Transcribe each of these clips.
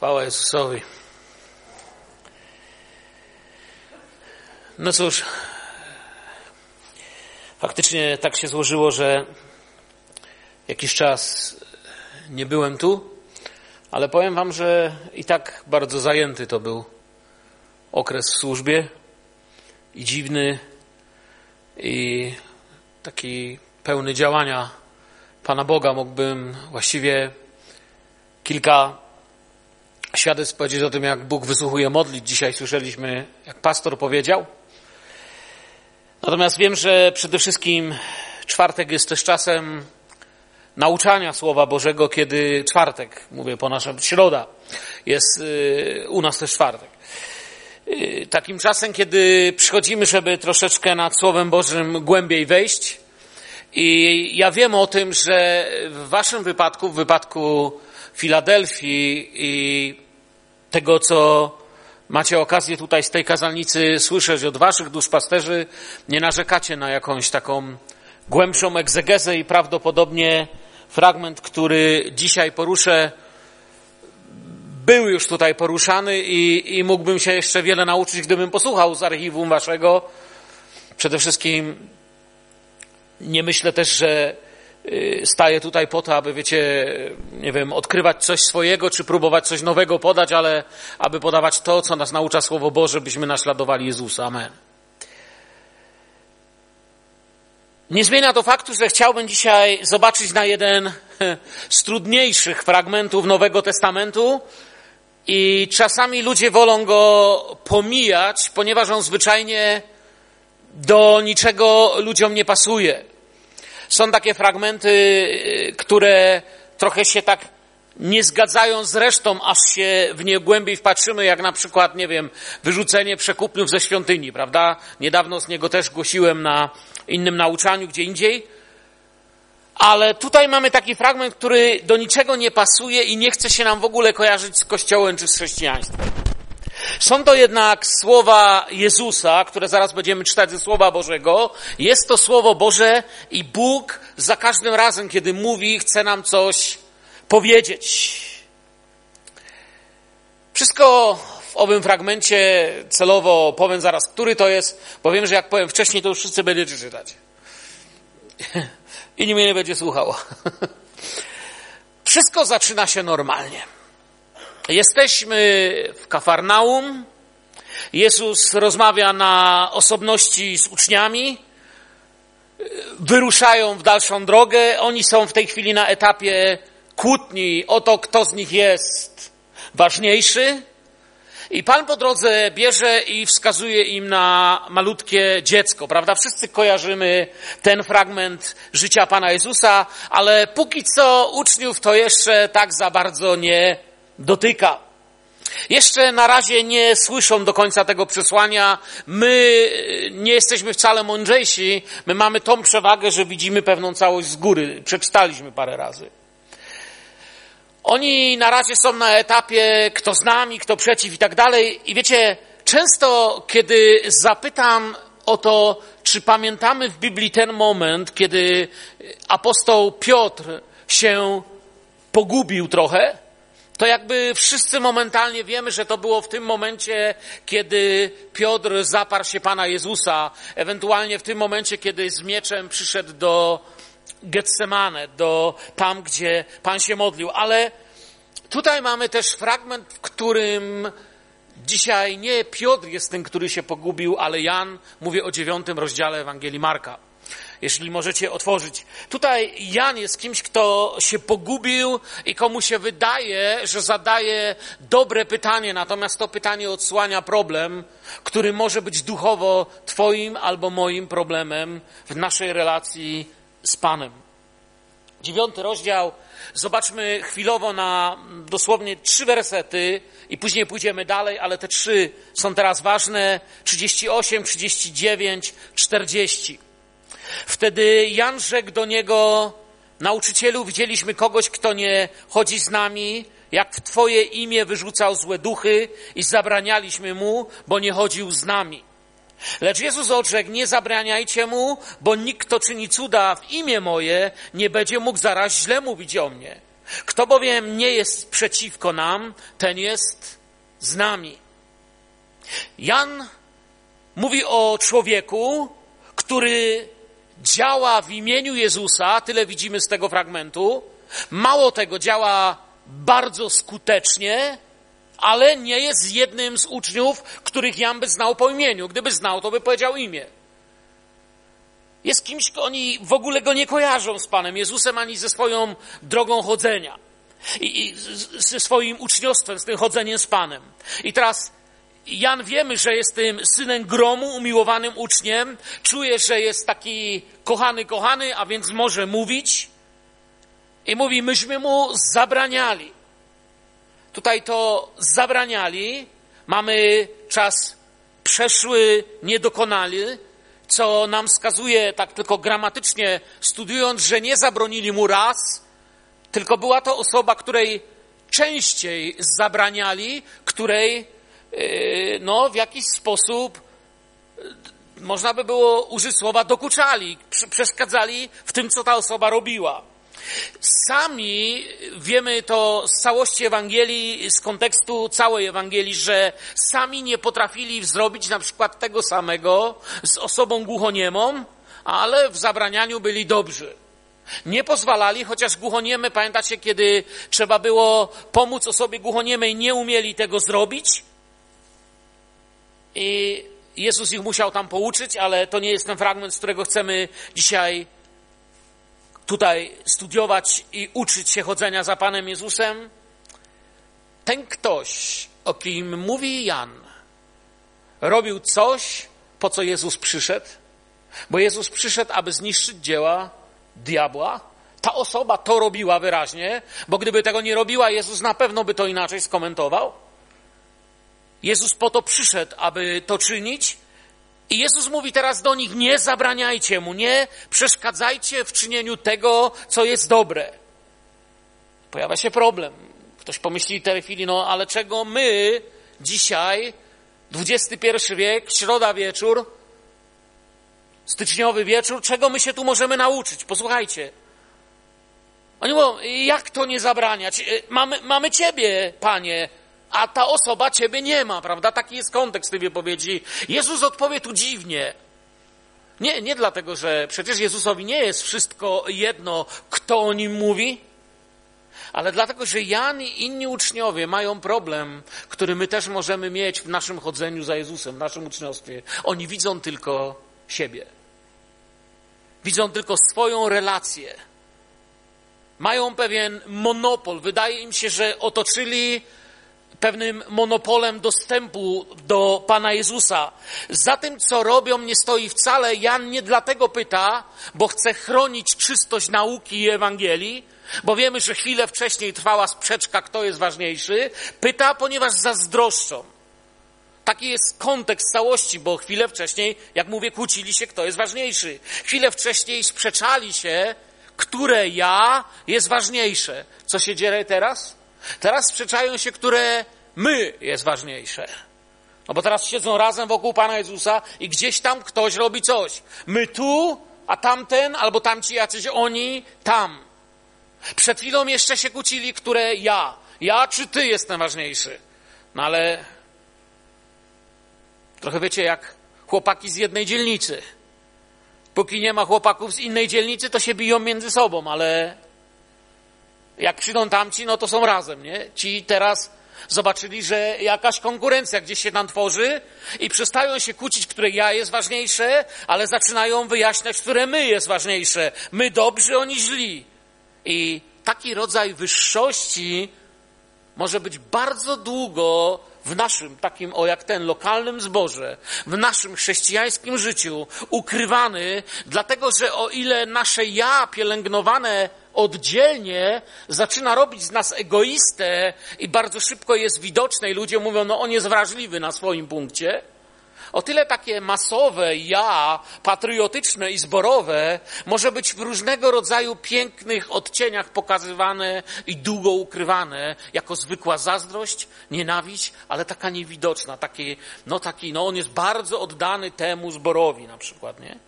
Chwała Jezusowi. No cóż, faktycznie tak się złożyło, że jakiś czas nie byłem tu, ale powiem Wam, że i tak bardzo zajęty to był okres w służbie i dziwny, i taki pełny działania Pana Boga. Mógłbym właściwie kilka świadectw powiedzieć o tym, jak Bóg wysłuchuje modlić. Dzisiaj słyszeliśmy, jak pastor powiedział. Natomiast wiem, że przede wszystkim czwartek jest też czasem nauczania Słowa Bożego, kiedy czwartek, mówię po naszym, środa jest y, u nas też czwartek. Y, takim czasem, kiedy przychodzimy, żeby troszeczkę nad Słowem Bożym głębiej wejść. I ja wiem o tym, że w waszym wypadku, w wypadku Filadelfii i tego, co macie okazję tutaj z tej kazalnicy słyszeć od waszych duszpasterzy, nie narzekacie na jakąś taką głębszą egzegezę i prawdopodobnie fragment, który dzisiaj poruszę, był już tutaj poruszany i, i mógłbym się jeszcze wiele nauczyć, gdybym posłuchał z archiwum waszego. Przede wszystkim nie myślę też, że staję tutaj po to, aby, wiecie, nie wiem, odkrywać coś swojego, czy próbować coś nowego podać, ale aby podawać to, co nas naucza Słowo Boże, byśmy naśladowali Jezusa. Amen. Nie zmienia to faktu, że chciałbym dzisiaj zobaczyć na jeden z trudniejszych fragmentów Nowego Testamentu i czasami ludzie wolą go pomijać, ponieważ on zwyczajnie do niczego ludziom nie pasuje. Są takie fragmenty, które trochę się tak nie zgadzają z resztą, aż się w nie głębiej wpatrzymy, jak na przykład, nie wiem, wyrzucenie przekupniów ze świątyni, prawda? Niedawno z niego też głosiłem na innym nauczaniu, gdzie indziej. Ale tutaj mamy taki fragment, który do niczego nie pasuje i nie chce się nam w ogóle kojarzyć z Kościołem czy z chrześcijaństwem. Są to jednak słowa Jezusa, które zaraz będziemy czytać ze Słowa Bożego. Jest to Słowo Boże i Bóg za każdym razem, kiedy mówi, chce nam coś powiedzieć. Wszystko w owym fragmencie celowo powiem zaraz, który to jest, bo wiem, że jak powiem wcześniej, to już wszyscy będziecie czytać. I nikt mnie nie będzie słuchało. Wszystko zaczyna się normalnie. Jesteśmy w Kafarnaum. Jezus rozmawia na osobności z uczniami. Wyruszają w dalszą drogę. Oni są w tej chwili na etapie kłótni o to, kto z nich jest ważniejszy. I Pan po drodze bierze i wskazuje im na malutkie dziecko, prawda? Wszyscy kojarzymy ten fragment życia Pana Jezusa, ale póki co uczniów to jeszcze tak za bardzo nie dotyka. Jeszcze na razie nie słyszą do końca tego przesłania. My nie jesteśmy wcale mądrzejsi. My mamy tą przewagę, że widzimy pewną całość z góry. Przeczytaliśmy parę razy. Oni na razie są na etapie kto z nami, kto przeciw i tak dalej. I wiecie, często kiedy zapytam o to, czy pamiętamy w Biblii ten moment, kiedy apostoł Piotr się pogubił trochę, to jakby wszyscy momentalnie wiemy, że to było w tym momencie, kiedy Piotr zaparł się Pana Jezusa, ewentualnie w tym momencie, kiedy z mieczem przyszedł do Getsemane, do tam, gdzie Pan się modlił. Ale tutaj mamy też fragment, w którym dzisiaj nie Piotr jest tym, który się pogubił, ale Jan, mówię o dziewiątym rozdziale Ewangelii Marka jeśli możecie otworzyć. Tutaj Jan jest kimś, kto się pogubił i komu się wydaje, że zadaje dobre pytanie, natomiast to pytanie odsłania problem, który może być duchowo Twoim albo moim problemem w naszej relacji z Panem. Dziewiąty rozdział. Zobaczmy chwilowo na dosłownie trzy wersety i później pójdziemy dalej, ale te trzy są teraz ważne. 38, 39, 40. Wtedy Jan rzekł do niego, nauczycielu, widzieliśmy kogoś, kto nie chodzi z nami, jak w Twoje imię wyrzucał złe duchy i zabranialiśmy mu, bo nie chodził z nami. Lecz Jezus odrzekł, nie zabraniajcie mu, bo nikt, kto czyni cuda w imię moje, nie będzie mógł zaraz źle mówić o mnie. Kto bowiem nie jest przeciwko nam, ten jest z nami. Jan mówi o człowieku, który działa w imieniu Jezusa, tyle widzimy z tego fragmentu. Mało tego, działa bardzo skutecznie, ale nie jest jednym z uczniów, których Jan by znał po imieniu. Gdyby znał, to by powiedział imię. Jest kimś, oni w ogóle go nie kojarzą z Panem Jezusem ani ze swoją drogą chodzenia. I, i ze swoim uczniostwem, z tym chodzeniem z Panem. I teraz Jan wiemy, że jest tym synem gromu, umiłowanym uczniem. Czuje, że jest taki kochany, kochany, a więc może mówić. I mówi, myśmy mu zabraniali. Tutaj to zabraniali. Mamy czas przeszły, niedokonany, co nam wskazuje, tak tylko gramatycznie studiując, że nie zabronili mu raz, tylko była to osoba, której częściej zabraniali, której no, w jakiś sposób yy, można by było użyć słowa dokuczali, przeszkadzali w tym, co ta osoba robiła. Sami wiemy to z całości Ewangelii, z kontekstu całej Ewangelii, że sami nie potrafili zrobić na przykład tego samego z osobą głuchoniemą, ale w zabranianiu byli dobrzy. Nie pozwalali, chociaż głuchoniemy, pamiętacie, kiedy trzeba było pomóc osobie głuchoniemej, nie umieli tego zrobić. I Jezus ich musiał tam pouczyć, ale to nie jest ten fragment, z którego chcemy dzisiaj tutaj studiować i uczyć się chodzenia za Panem Jezusem. Ten ktoś, o kim mówi Jan, robił coś, po co Jezus przyszedł, bo Jezus przyszedł, aby zniszczyć dzieła diabła. Ta osoba to robiła wyraźnie, bo gdyby tego nie robiła, Jezus na pewno by to inaczej skomentował. Jezus po to przyszedł, aby to czynić. I Jezus mówi teraz do nich: nie zabraniajcie mu, nie przeszkadzajcie w czynieniu tego, co jest dobre. Pojawia się problem. Ktoś pomyśli w tej chwili, no ale czego my dzisiaj, XXI wiek, środa wieczór, styczniowy wieczór, czego my się tu możemy nauczyć? Posłuchajcie. Oni mówią, jak to nie zabraniać? Mamy, mamy Ciebie, Panie, a ta osoba Ciebie nie ma, prawda? Taki jest kontekst tej wypowiedzi. Jezus odpowie tu dziwnie. Nie, nie dlatego, że przecież Jezusowi nie jest wszystko jedno, kto o nim mówi, ale dlatego, że Jan i inni uczniowie mają problem, który my też możemy mieć w naszym chodzeniu za Jezusem, w naszym uczniostwie. Oni widzą tylko siebie. Widzą tylko swoją relację. Mają pewien monopol. Wydaje im się, że otoczyli pewnym monopolem dostępu do Pana Jezusa. Za tym, co robią, nie stoi wcale. Jan nie dlatego pyta, bo chce chronić czystość nauki i Ewangelii, bo wiemy, że chwilę wcześniej trwała sprzeczka, kto jest ważniejszy. Pyta, ponieważ zazdroszczą. Taki jest kontekst całości, bo chwilę wcześniej, jak mówię, kłócili się, kto jest ważniejszy. Chwilę wcześniej sprzeczali się, które ja jest ważniejsze. Co się dzieje teraz? Teraz sprzeczają się, które my jest ważniejsze. No bo teraz siedzą razem wokół Pana Jezusa i gdzieś tam ktoś robi coś. My tu, a tamten, albo tamci jacyś oni, tam. Przed chwilą jeszcze się kłócili, które ja. Ja czy ty jestem ważniejszy? No ale trochę wiecie, jak chłopaki z jednej dzielnicy. Póki nie ma chłopaków z innej dzielnicy, to się biją między sobą, ale jak przyjdą tamci, no to są razem, nie? Ci teraz zobaczyli, że jakaś konkurencja gdzieś się tam tworzy i przestają się kłócić, które ja jest ważniejsze, ale zaczynają wyjaśniać, które my jest ważniejsze. My dobrzy, oni źli. I taki rodzaj wyższości może być bardzo długo w naszym, takim o jak ten, lokalnym zborze, w naszym chrześcijańskim życiu ukrywany, dlatego że o ile nasze ja pielęgnowane oddzielnie zaczyna robić z nas egoistę i bardzo szybko jest widoczne i ludzie mówią, no on jest wrażliwy na swoim punkcie, o tyle takie masowe ja, patriotyczne i zborowe, może być w różnego rodzaju pięknych odcieniach pokazywane i długo ukrywane, jako zwykła zazdrość, nienawiść, ale taka niewidoczna, taki, no taki, no on jest bardzo oddany temu zborowi na przykład, nie?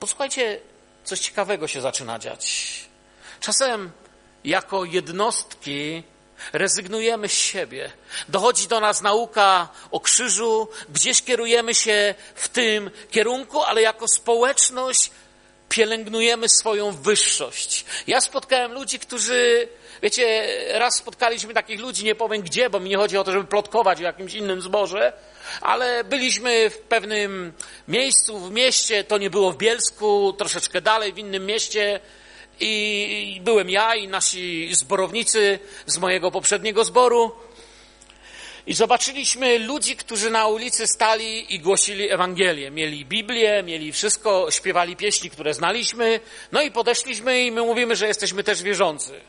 Posłuchajcie, coś ciekawego się zaczyna dziać. Czasem jako jednostki rezygnujemy z siebie. Dochodzi do nas nauka o krzyżu, gdzieś kierujemy się w tym kierunku, ale jako społeczność pielęgnujemy swoją wyższość. Ja spotkałem ludzi, którzy, wiecie, raz spotkaliśmy takich ludzi, nie powiem gdzie, bo mi nie chodzi o to, żeby plotkować o jakimś innym zborze, ale byliśmy w pewnym miejscu, w mieście, to nie było w Bielsku, troszeczkę dalej, w innym mieście, i byłem ja i nasi zborownicy z mojego poprzedniego zboru. I zobaczyliśmy ludzi, którzy na ulicy stali i głosili Ewangelię. Mieli Biblię, mieli wszystko, śpiewali pieśni, które znaliśmy. No i podeszliśmy i my mówimy, że jesteśmy też wierzący.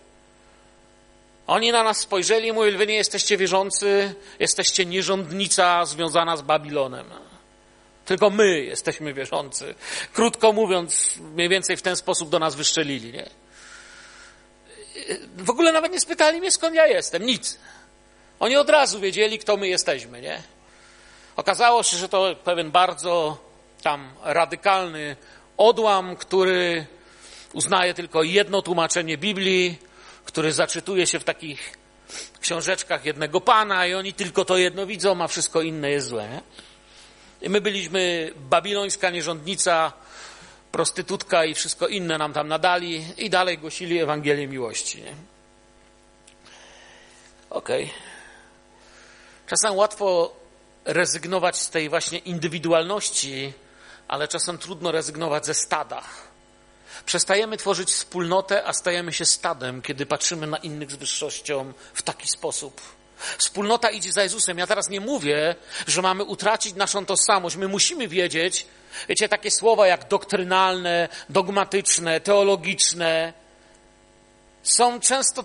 Oni na nas spojrzeli i mówili, wy nie jesteście wierzący, jesteście nierządnica związana z Babilonem. Tylko my jesteśmy wierzący. Krótko mówiąc, mniej więcej w ten sposób do nas wyszczelili, nie? W ogóle nawet nie spytali mnie, skąd ja jestem. Nic. Oni od razu wiedzieli, kto my jesteśmy, nie? Okazało się, że to pewien bardzo tam radykalny odłam, który uznaje tylko jedno tłumaczenie Biblii, który zaczytuje się w takich książeczkach jednego pana i oni tylko to jedno widzą, a wszystko inne jest złe. I my byliśmy babilońska nierządnica, prostytutka i wszystko inne nam tam nadali i dalej głosili Ewangelię miłości. Okej. Okay. Czasem łatwo rezygnować z tej właśnie indywidualności, ale czasem trudno rezygnować ze stada. Przestajemy tworzyć wspólnotę, a stajemy się stadem, kiedy patrzymy na innych z wyższością w taki sposób. Wspólnota idzie za Jezusem. Ja teraz nie mówię, że mamy utracić naszą tożsamość. My musimy wiedzieć, wiecie, takie słowa jak doktrynalne, dogmatyczne, teologiczne są często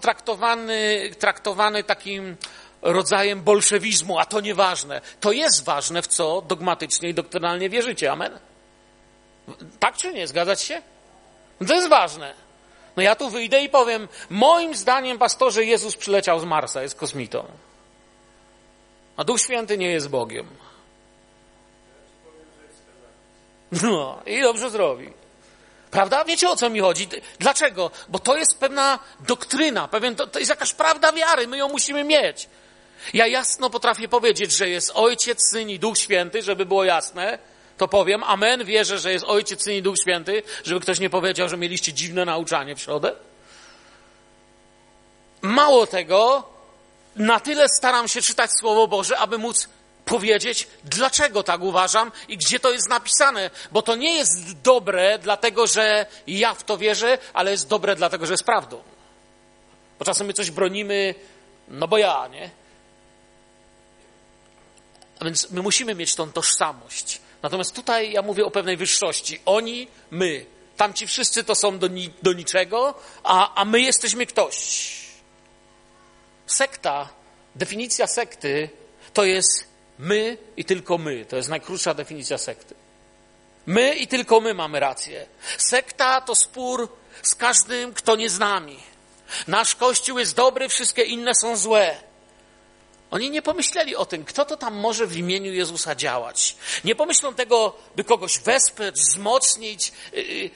traktowane, takim rodzajem bolszewizmu, a to nieważne. To jest ważne, w co dogmatycznie i doktrynalnie wierzycie. Amen? Tak czy nie? Zgadzać się? To jest ważne. No ja tu wyjdę i powiem, moim zdaniem, pastorze, Jezus przyleciał z Marsa, jest kosmitą. A Duch Święty nie jest Bogiem. No, i dobrze zrobi. Prawda? Wiecie o co mi chodzi? Dlaczego? Bo to jest pewna doktryna, pewien, to, to jest jakaś prawda wiary, my ją musimy mieć. Ja jasno potrafię powiedzieć, że jest Ojciec, Syn i Duch Święty, żeby było jasne, to powiem amen, wierzę, że jest Ojciec, Syn i Duch Święty, żeby ktoś nie powiedział, że mieliście dziwne nauczanie w środę. Mało tego, na tyle staram się czytać Słowo Boże, aby móc powiedzieć, dlaczego tak uważam i gdzie to jest napisane, bo to nie jest dobre, dlatego że ja w to wierzę, ale jest dobre, dlatego że jest prawdą. Bo czasem my coś bronimy, no bo ja, nie? A więc my musimy mieć tą tożsamość. Natomiast tutaj ja mówię o pewnej wyższości. Oni, my. Tamci wszyscy to są do, ni do niczego, a, a my jesteśmy ktoś. Sekta, definicja sekty to jest my i tylko my. To jest najkrótsza definicja sekty. My i tylko my mamy rację. Sekta to spór z każdym, kto nie z nami. Nasz kościół jest dobry, wszystkie inne są złe. Oni nie pomyśleli o tym, kto to tam może w imieniu Jezusa działać. Nie pomyślą tego, by kogoś wesprzeć, wzmocnić. Y, y,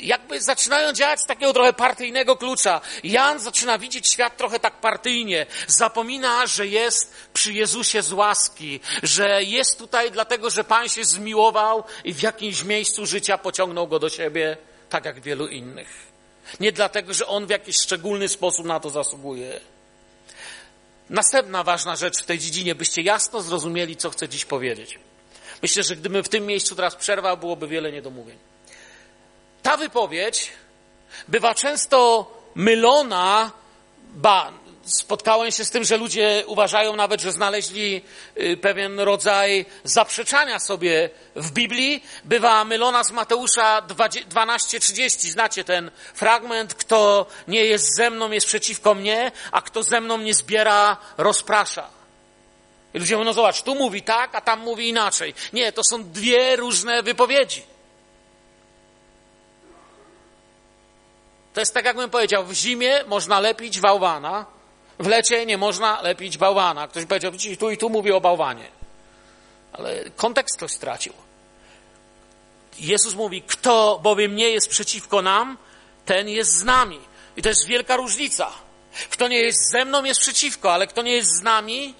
jakby zaczynają działać z takiego trochę partyjnego klucza. Jan zaczyna widzieć świat trochę tak partyjnie. Zapomina, że jest przy Jezusie z łaski, że jest tutaj dlatego, że Pan się zmiłował i w jakimś miejscu życia pociągnął go do siebie, tak jak wielu innych. Nie dlatego, że on w jakiś szczególny sposób na to zasługuje. Następna ważna rzecz w tej dziedzinie, byście jasno zrozumieli, co chcę dziś powiedzieć. Myślę, że gdybym w tym miejscu teraz przerwał, byłoby wiele niedomówień. Ta wypowiedź bywa często mylona, ba, spotkałem się z tym, że ludzie uważają nawet, że znaleźli y, pewien rodzaj zaprzeczania sobie w Biblii. Bywa mylona z Mateusza 12:30. Znacie ten fragment, kto nie jest ze mną, jest przeciwko mnie, a kto ze mną nie zbiera, rozprasza. I ludzie mówią, no zobacz, tu mówi tak, a tam mówi inaczej. Nie, to są dwie różne wypowiedzi. To jest tak, jakbym powiedział, w zimie można lepić bałwana, w lecie nie można lepić bałwana. Ktoś powiedział, tu i tu mówi o bałwanie. Ale kontekst ktoś stracił. Jezus mówi, kto bowiem nie jest przeciwko nam, ten jest z nami. I to jest wielka różnica. Kto nie jest ze mną, jest przeciwko, ale kto nie jest z nami,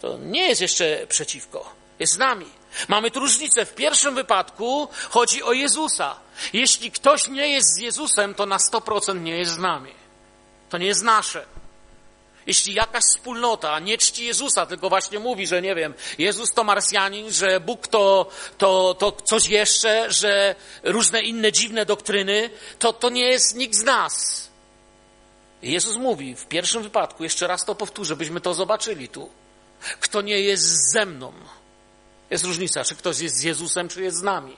to nie jest jeszcze przeciwko, jest z nami. Mamy tu różnicę. W pierwszym wypadku chodzi o Jezusa. Jeśli ktoś nie jest z Jezusem, to na 100% nie jest z nami. To nie jest nasze. Jeśli jakaś wspólnota nie czci Jezusa, tylko właśnie mówi, że nie wiem, Jezus to Marsjanin, że Bóg to, to, to coś jeszcze, że różne inne dziwne doktryny, to, to nie jest nikt z nas. Jezus mówi w pierwszym wypadku, jeszcze raz to powtórzę, byśmy to zobaczyli tu. Kto nie jest ze mną, jest różnica, czy ktoś jest z Jezusem, czy jest z nami.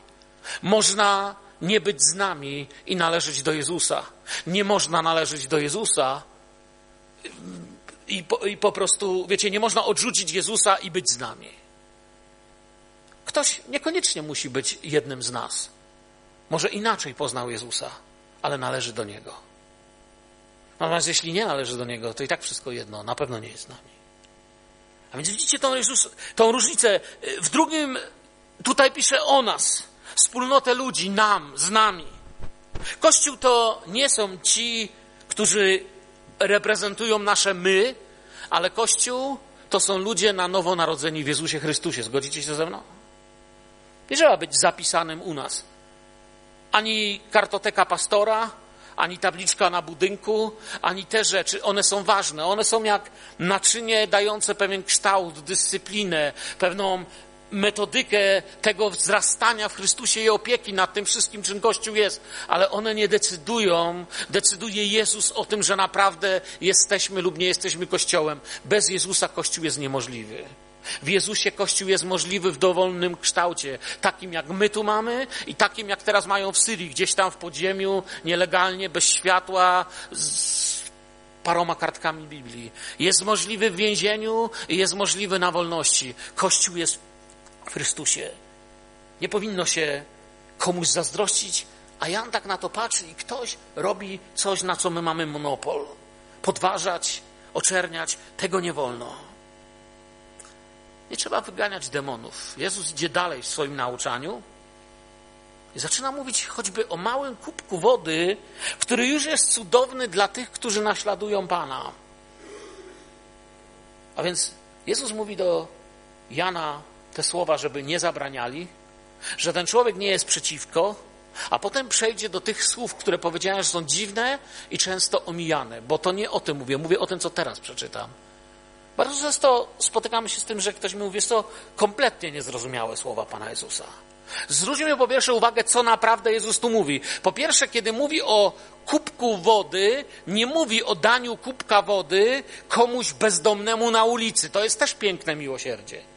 Można nie być z nami i należeć do Jezusa. Nie można należeć do Jezusa i po, i po prostu, wiecie, nie można odrzucić Jezusa i być z nami. Ktoś niekoniecznie musi być jednym z nas. Może inaczej poznał Jezusa, ale należy do Niego. Natomiast jeśli nie należy do Niego, to i tak wszystko jedno, na pewno nie jest z nami. A więc widzicie tą, Jezus, tą różnicę. W drugim tutaj pisze o nas, wspólnotę ludzi, nam, z nami. Kościół to nie są ci, którzy reprezentują nasze my, ale Kościół to są ludzie na nowo narodzeni w Jezusie Chrystusie. Zgodzicie się ze mną? Nie trzeba być zapisanym u nas. Ani kartoteka pastora, ani tabliczka na budynku, ani te rzeczy. One są ważne. One są jak naczynie dające pewien kształt, dyscyplinę, pewną metodykę tego wzrastania w Chrystusie i opieki nad tym wszystkim, czym Kościół jest, ale one nie decydują, decyduje Jezus o tym, że naprawdę jesteśmy lub nie jesteśmy Kościołem. Bez Jezusa Kościół jest niemożliwy. W Jezusie Kościół jest możliwy w dowolnym kształcie, takim jak my tu mamy i takim jak teraz mają w Syrii, gdzieś tam w podziemiu, nielegalnie, bez światła, z paroma kartkami Biblii. Jest możliwy w więzieniu i jest możliwy na wolności. Kościół jest w Chrystusie. Nie powinno się komuś zazdrościć, a Jan tak na to patrzy i ktoś robi coś, na co my mamy monopol. Podważać, oczerniać, tego nie wolno. Nie trzeba wyganiać demonów. Jezus idzie dalej w swoim nauczaniu i zaczyna mówić choćby o małym kubku wody, który już jest cudowny dla tych, którzy naśladują Pana. A więc Jezus mówi do Jana te słowa, żeby nie zabraniali, że ten człowiek nie jest przeciwko, a potem przejdzie do tych słów, które powiedziałem, że są dziwne i często omijane, bo to nie o tym mówię, mówię o tym, co teraz przeczytam. Bardzo często spotykamy się z tym, że ktoś mi mówi, to kompletnie niezrozumiałe słowa Pana Jezusa. Zwróćmy po pierwsze uwagę, co naprawdę Jezus tu mówi. Po pierwsze, kiedy mówi o kubku wody, nie mówi o daniu kubka wody komuś bezdomnemu na ulicy. To jest też piękne miłosierdzie.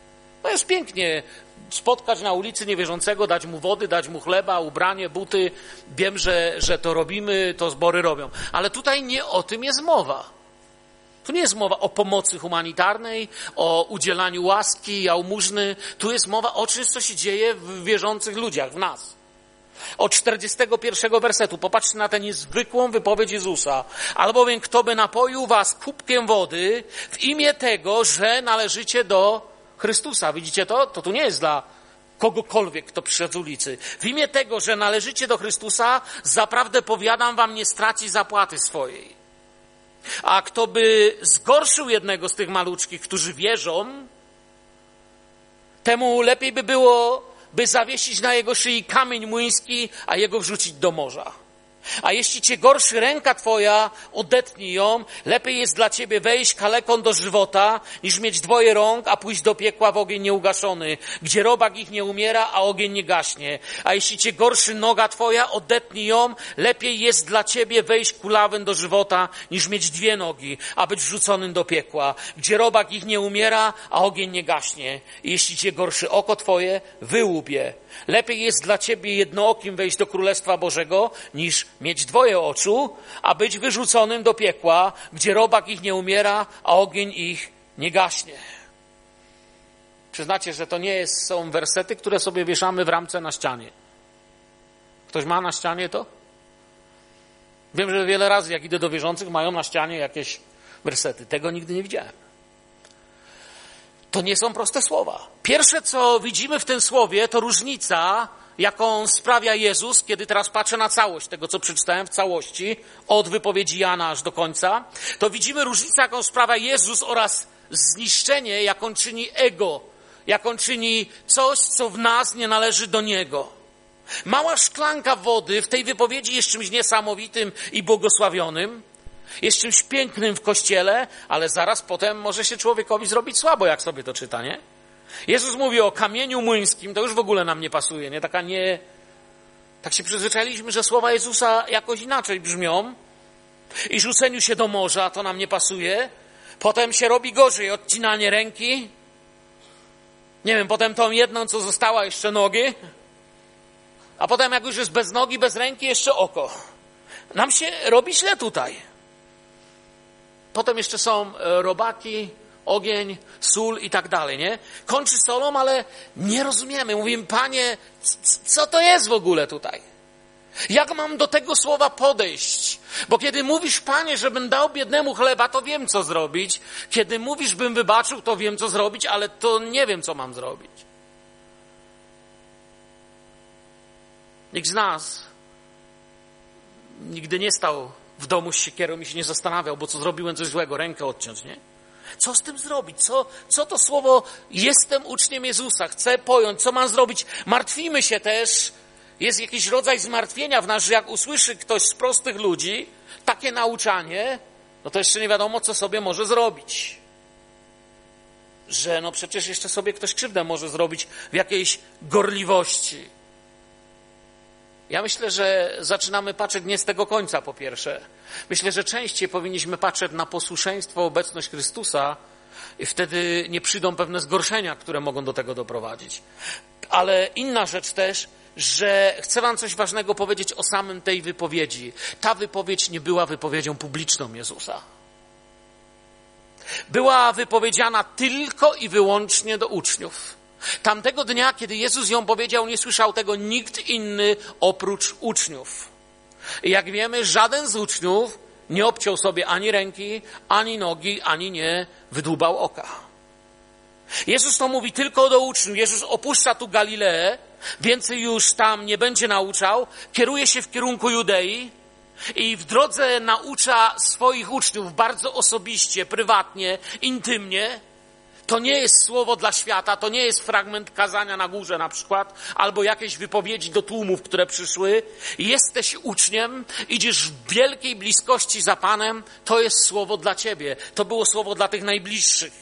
To jest pięknie spotkać na ulicy niewierzącego, dać mu wody, dać mu chleba, ubranie, buty. Wiem, że, że to robimy, to zbory robią. Ale tutaj nie o tym jest mowa. Tu nie jest mowa o pomocy humanitarnej, o udzielaniu łaski, jałmużny. Tu jest mowa o czymś, co się dzieje w wierzących ludziach, w nas. Od 41 wersetu popatrzcie na tę niezwykłą wypowiedź Jezusa. Albowiem kto by napoił was kubkiem wody w imię tego, że należycie do Chrystusa. Widzicie to? To tu nie jest dla kogokolwiek, kto przyszedł z ulicy. W imię tego, że należycie do Chrystusa, zaprawdę powiadam wam, nie straci zapłaty swojej. A kto by zgorszył jednego z tych maluczkich, którzy wierzą, temu lepiej by było, by zawiesić na jego szyi kamień młyński, a jego wrzucić do morza. A jeśli cię gorszy ręka twoja, odetnij ją. Lepiej jest dla ciebie wejść kaleką do żywota, niż mieć dwoje rąk, a pójść do piekła w ogień nieugaszony, gdzie robak ich nie umiera, a ogień nie gaśnie. A jeśli cię gorszy noga twoja, odetnij ją. Lepiej jest dla ciebie wejść kulawem do żywota, niż mieć dwie nogi, a być wrzuconym do piekła, gdzie robak ich nie umiera, a ogień nie gaśnie. I jeśli cię gorszy oko twoje, wyłup Lepiej jest dla ciebie jednookim wejść do Królestwa Bożego, niż mieć dwoje oczu, a być wyrzuconym do piekła, gdzie robak ich nie umiera, a ogień ich nie gaśnie. Przyznacie, że to nie jest, są wersety, które sobie wieszamy w ramce na ścianie. Ktoś ma na ścianie to? Wiem, że wiele razy, jak idę do wierzących, mają na ścianie jakieś wersety. Tego nigdy nie widziałem. To nie są proste słowa. Pierwsze, co widzimy w tym słowie, to różnica jaką sprawia Jezus, kiedy teraz patrzę na całość tego, co przeczytałem w całości, od wypowiedzi Jana aż do końca, to widzimy różnicę, jaką sprawia Jezus oraz zniszczenie, jaką czyni ego, jaką czyni coś, co w nas nie należy do Niego. Mała szklanka wody w tej wypowiedzi jest czymś niesamowitym i błogosławionym, jest czymś pięknym w kościele, ale zaraz potem może się człowiekowi zrobić słabo, jak sobie to czyta, nie? Jezus mówi o kamieniu młyńskim, to już w ogóle nam nie pasuje, nie? Taka nie... Tak się przyzwyczailiśmy, że słowa Jezusa jakoś inaczej brzmią i rzuceniu się do morza, to nam nie pasuje. Potem się robi gorzej, odcinanie ręki. Nie wiem, potem tą jedną, co została, jeszcze nogi. A potem, jak już jest bez nogi, bez ręki, jeszcze oko. Nam się robi źle tutaj. Potem jeszcze są e, robaki, ogień, sól i tak dalej, nie? Kończy solą, ale nie rozumiemy. Mówimy, panie, co to jest w ogóle tutaj? Jak mam do tego słowa podejść? Bo kiedy mówisz, panie, żebym dał biednemu chleba, to wiem, co zrobić. Kiedy mówisz, bym wybaczył, to wiem, co zrobić, ale to nie wiem, co mam zrobić. Nikt z nas nigdy nie stał w domu z siekierą i się nie zastanawiał, bo co zrobiłem coś złego, rękę odciąć, nie? Co z tym zrobić? Co, co to słowo jestem uczniem Jezusa? Chcę pojąć, co mam zrobić? Martwimy się też. Jest jakiś rodzaj zmartwienia w nas, że jak usłyszy ktoś z prostych ludzi takie nauczanie, no to jeszcze nie wiadomo, co sobie może zrobić. Że no przecież jeszcze sobie ktoś krzywdę może zrobić w jakiejś gorliwości. Ja myślę, że zaczynamy patrzeć nie z tego końca, po pierwsze. Myślę, że częściej powinniśmy patrzeć na posłuszeństwo, obecność Chrystusa i wtedy nie przyjdą pewne zgorszenia, które mogą do tego doprowadzić. Ale inna rzecz też, że chcę Wam coś ważnego powiedzieć o samym tej wypowiedzi. Ta wypowiedź nie była wypowiedzią publiczną Jezusa. Była wypowiedziana tylko i wyłącznie do uczniów. Tamtego dnia, kiedy Jezus ją powiedział, nie słyszał tego nikt inny oprócz uczniów. I jak wiemy, żaden z uczniów nie obciął sobie ani ręki, ani nogi, ani nie wydłubał oka. Jezus to mówi tylko do uczniów. Jezus opuszcza tu Galileę, więcej już tam nie będzie nauczał, kieruje się w kierunku Judei i w drodze naucza swoich uczniów bardzo osobiście, prywatnie, intymnie. To nie jest słowo dla świata, to nie jest fragment kazania na górze na przykład, albo jakieś wypowiedzi do tłumów, które przyszły. Jesteś uczniem, idziesz w wielkiej bliskości za Panem, to jest słowo dla ciebie. To było słowo dla tych najbliższych.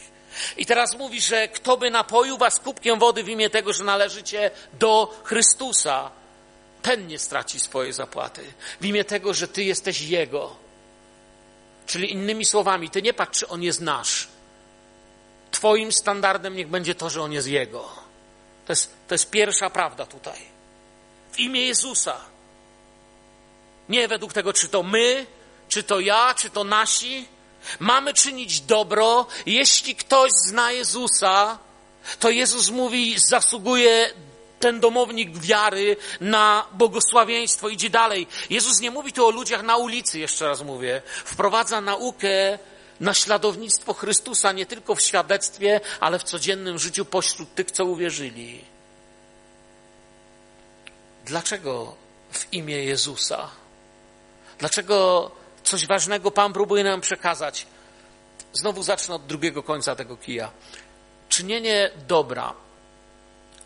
I teraz mówi, że kto by napoił was kubkiem wody w imię tego, że należycie do Chrystusa, ten nie straci swojej zapłaty. W imię tego, że ty jesteś Jego. Czyli innymi słowami, ty nie patrz, czy On jest nasz Twoim standardem niech będzie to, że On jest Jego. To jest, to jest pierwsza prawda tutaj. W imię Jezusa. Nie według tego, czy to my, czy to ja, czy to nasi. Mamy czynić dobro. Jeśli ktoś zna Jezusa, to Jezus mówi, zasługuje ten domownik wiary na błogosławieństwo. Idzie dalej. Jezus nie mówi tu o ludziach na ulicy, jeszcze raz mówię. Wprowadza naukę naśladownictwo Chrystusa nie tylko w świadectwie, ale w codziennym życiu pośród tych, co uwierzyli. Dlaczego w imię Jezusa? Dlaczego coś ważnego Pan próbuje nam przekazać? Znowu zacznę od drugiego końca tego kija. Czynienie dobra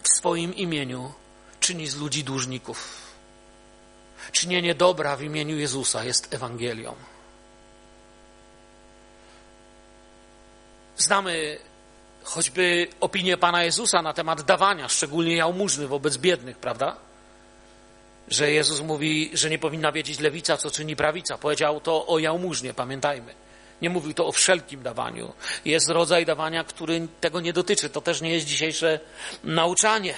w swoim imieniu czyni z ludzi dłużników. Czynienie dobra w imieniu Jezusa jest Ewangelią. Znamy choćby opinię Pana Jezusa na temat dawania, szczególnie jałmużny wobec biednych, prawda? Że Jezus mówi, że nie powinna wiedzieć lewica, co czyni prawica. Powiedział to o jałmużnie, pamiętajmy. Nie mówił to o wszelkim dawaniu. Jest rodzaj dawania, który tego nie dotyczy. To też nie jest dzisiejsze nauczanie.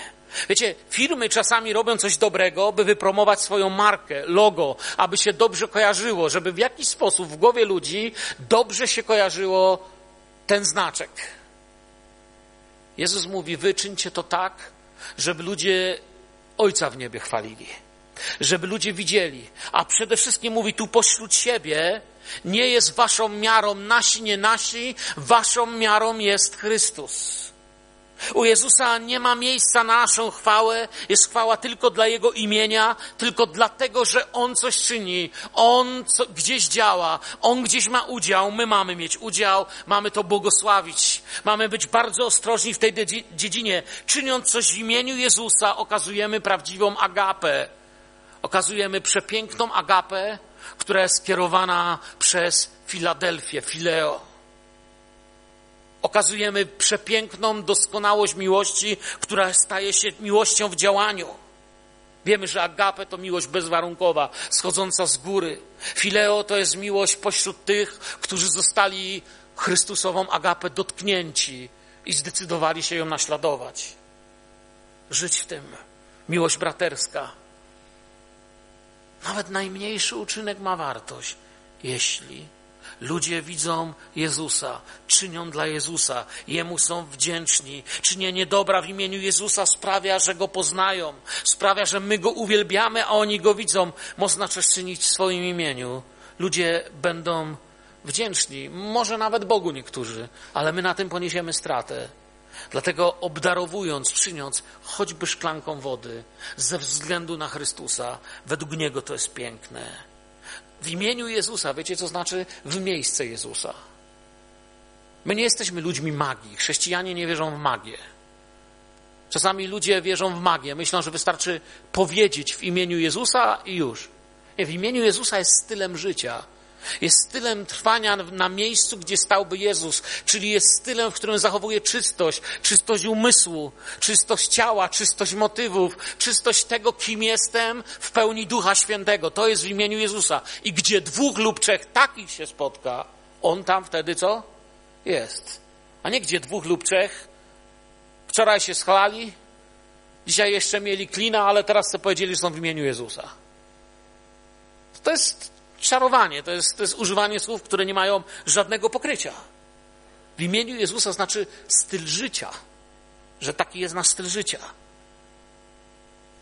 Wiecie, firmy czasami robią coś dobrego, by wypromować swoją markę, logo, aby się dobrze kojarzyło, żeby w jakiś sposób w głowie ludzi dobrze się kojarzyło ten znaczek. Jezus mówi: Wyczyńcie to tak, żeby ludzie Ojca w niebie chwalili, żeby ludzie widzieli, a przede wszystkim mówi tu pośród siebie, nie jest waszą miarą nasi, nie nasi, waszą miarą jest Chrystus. U Jezusa nie ma miejsca na naszą chwałę, jest chwała tylko dla Jego imienia, tylko dlatego, że On coś czyni, On co, gdzieś działa, On gdzieś ma udział, my mamy mieć udział, mamy to błogosławić, mamy być bardzo ostrożni w tej dziedzinie. Czyniąc coś w imieniu Jezusa, okazujemy prawdziwą agapę, okazujemy przepiękną agapę, która jest skierowana przez Filadelfię, Fileo okazujemy przepiękną doskonałość miłości, która staje się miłością w działaniu. Wiemy, że agape to miłość bezwarunkowa, schodząca z góry. Fileo to jest miłość pośród tych, którzy zostali Chrystusową agapę dotknięci i zdecydowali się ją naśladować. Żyć w tym. Miłość braterska. Nawet najmniejszy uczynek ma wartość, jeśli Ludzie widzą Jezusa, czynią dla Jezusa, Jemu są wdzięczni. Czynienie dobra w imieniu Jezusa sprawia, że Go poznają, sprawia, że my Go uwielbiamy, a oni Go widzą. Można coś czynić w swoim imieniu. Ludzie będą wdzięczni, może nawet Bogu niektórzy, ale my na tym poniesiemy stratę. Dlatego obdarowując, czyniąc choćby szklanką wody ze względu na Chrystusa, według Niego to jest piękne w imieniu Jezusa. Wiecie, co znaczy w miejsce Jezusa? My nie jesteśmy ludźmi magii. Chrześcijanie nie wierzą w magię. Czasami ludzie wierzą w magię. Myślą, że wystarczy powiedzieć w imieniu Jezusa i już. Nie, w imieniu Jezusa jest stylem życia. Jest stylem trwania na miejscu, gdzie stałby Jezus, czyli jest stylem, w którym zachowuje czystość, czystość umysłu, czystość ciała, czystość motywów, czystość tego, kim jestem w pełni Ducha Świętego. To jest w imieniu Jezusa. I gdzie dwóch lub trzech takich się spotka, on tam wtedy co? Jest. A nie gdzie dwóch lub trzech. Wczoraj się schlali, dzisiaj jeszcze mieli klina, ale teraz sobie powiedzieli, że są w imieniu Jezusa. To jest czarowanie, to jest, to jest używanie słów, które nie mają żadnego pokrycia. W imieniu Jezusa znaczy styl życia, że taki jest nasz styl życia.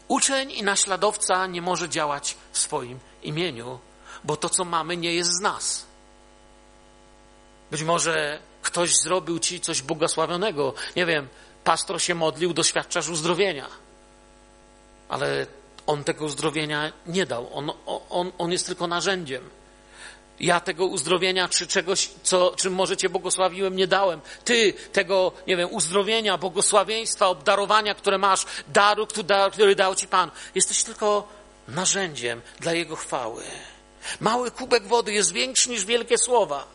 Uczeń i naśladowca nie może działać w swoim imieniu, bo to, co mamy, nie jest z nas. Być może ktoś zrobił ci coś błogosławionego. Nie wiem, pastor się modlił, doświadczasz uzdrowienia. Ale on tego uzdrowienia nie dał. On, on, on jest tylko narzędziem. Ja tego uzdrowienia czy czegoś, co, czym może Cię błogosławiłem, nie dałem. Ty tego, nie wiem, uzdrowienia, błogosławieństwa, obdarowania, które masz, daru, który dał Ci Pan. Jesteś tylko narzędziem dla Jego chwały. Mały kubek wody jest większy niż wielkie słowa.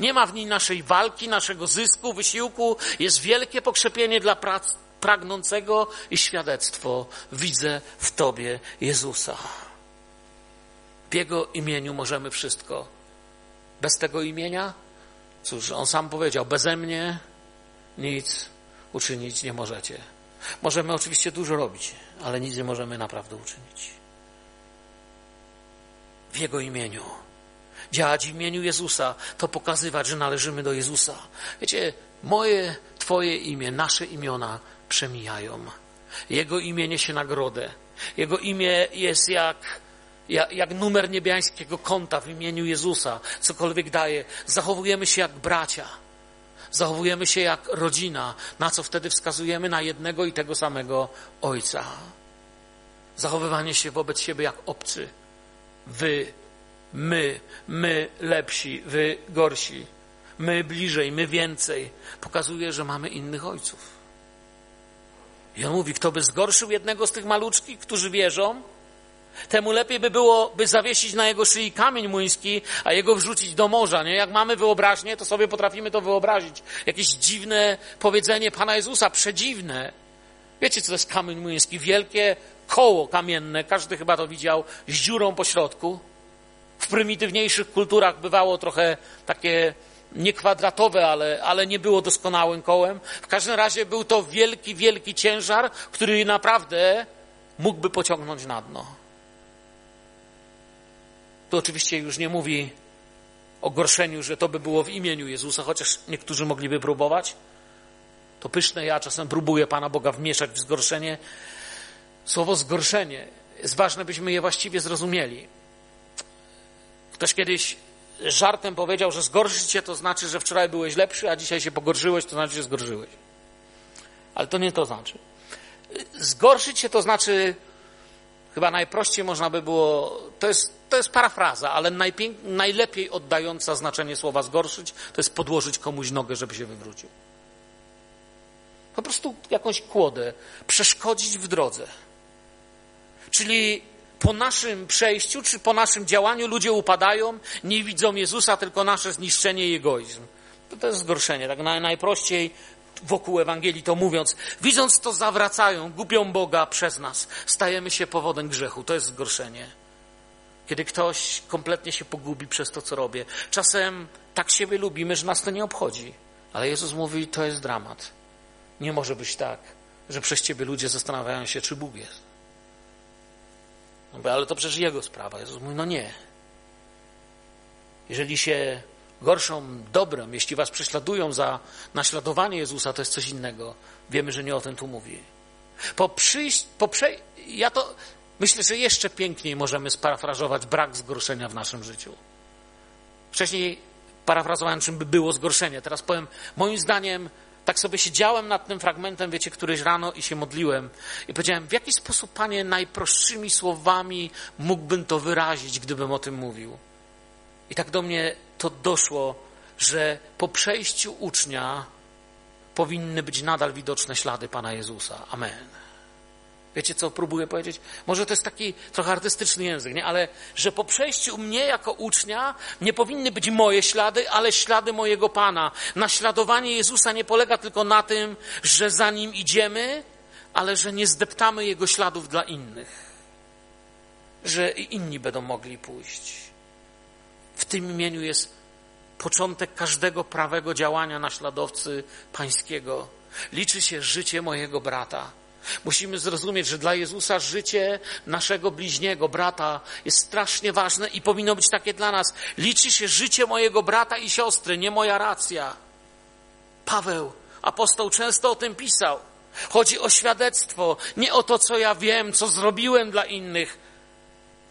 Nie ma w nim naszej walki, naszego zysku, wysiłku. Jest wielkie pokrzepienie dla prac, pragnącego i świadectwo widzę w Tobie Jezusa. W Jego imieniu możemy wszystko. Bez tego imienia, cóż, On sam powiedział, beze mnie nic uczynić nie możecie. Możemy oczywiście dużo robić, ale nic nie możemy naprawdę uczynić. W Jego imieniu. Działać w imieniu Jezusa, to pokazywać, że należymy do Jezusa. Wiecie, moje, Twoje imię, nasze imiona przemijają. Jego imię niesie nagrodę. Jego imię jest jak, jak, jak numer niebiańskiego konta w imieniu Jezusa. Cokolwiek daje. Zachowujemy się jak bracia. Zachowujemy się jak rodzina. Na co wtedy wskazujemy? Na jednego i tego samego Ojca. Zachowywanie się wobec siebie jak obcy. Wy, my, my lepsi, wy gorsi. My bliżej, my więcej. Pokazuje, że mamy innych ojców. I on mówi, kto by zgorszył jednego z tych maluczkich, którzy wierzą, temu lepiej by było, by zawiesić na jego szyi kamień młyński, a jego wrzucić do morza, nie? Jak mamy wyobraźnię, to sobie potrafimy to wyobrazić. Jakieś dziwne powiedzenie Pana Jezusa, przedziwne. Wiecie, co to jest kamień młyński? Wielkie koło kamienne, każdy chyba to widział, z dziurą po środku. W prymitywniejszych kulturach bywało trochę takie nie kwadratowe, ale, ale nie było doskonałym kołem. W każdym razie był to wielki, wielki ciężar, który naprawdę mógłby pociągnąć na dno. Tu oczywiście już nie mówi o gorszeniu, że to by było w imieniu Jezusa, chociaż niektórzy mogliby próbować. To pyszne, ja czasem próbuję Pana Boga wmieszać w zgorszenie. Słowo zgorszenie jest ważne, byśmy je właściwie zrozumieli. Ktoś kiedyś żartem powiedział, że zgorszyć się to znaczy, że wczoraj byłeś lepszy, a dzisiaj się pogorszyłeś, to znaczy, że zgorszyłeś. Ale to nie to znaczy. Zgorszyć się to znaczy, chyba najprościej można by było, to jest, to jest parafraza, ale najlepiej oddająca znaczenie słowa zgorszyć, to jest podłożyć komuś nogę, żeby się wywrócił. Po prostu jakąś kłodę, przeszkodzić w drodze. Czyli po naszym przejściu, czy po naszym działaniu ludzie upadają, nie widzą Jezusa, tylko nasze zniszczenie i egoizm. To, to jest zgorszenie, tak najprościej wokół Ewangelii to mówiąc. Widząc to, zawracają, gubią Boga przez nas. Stajemy się powodem grzechu. To jest zgorszenie. Kiedy ktoś kompletnie się pogubi przez to, co robię. Czasem tak siebie lubimy, że nas to nie obchodzi. Ale Jezus mówi, to jest dramat. Nie może być tak, że przez ciebie ludzie zastanawiają się, czy Bóg jest. Ale to przecież Jego sprawa. Jezus mówi, no nie. Jeżeli się gorszą dobrem, jeśli was prześladują za naśladowanie Jezusa, to jest coś innego. Wiemy, że nie o tym tu mówi. Po przyjść, po prze... ja to myślę, że jeszcze piękniej możemy sparafrazować brak zgorszenia w naszym życiu. Wcześniej parafrazowałem, czym by było zgorszenie. Teraz powiem, moim zdaniem, tak sobie siedziałem nad tym fragmentem, wiecie, któryś rano i się modliłem i powiedziałem, w jaki sposób, Panie, najprostszymi słowami mógłbym to wyrazić, gdybym o tym mówił. I tak do mnie to doszło, że po przejściu ucznia powinny być nadal widoczne ślady Pana Jezusa. Amen. Wiecie, co próbuję powiedzieć? Może to jest taki trochę artystyczny język, nie? Ale że po przejściu mnie jako ucznia nie powinny być moje ślady, ale ślady mojego Pana. Naśladowanie Jezusa nie polega tylko na tym, że za Nim idziemy, ale że nie zdeptamy Jego śladów dla innych. Że inni będą mogli pójść. W tym imieniu jest początek każdego prawego działania naśladowcy pańskiego. Liczy się życie mojego brata. Musimy zrozumieć, że dla Jezusa życie naszego bliźniego, brata jest strasznie ważne i powinno być takie dla nas. Liczy się życie mojego brata i siostry, nie moja racja. Paweł, apostoł, często o tym pisał. Chodzi o świadectwo, nie o to, co ja wiem, co zrobiłem dla innych.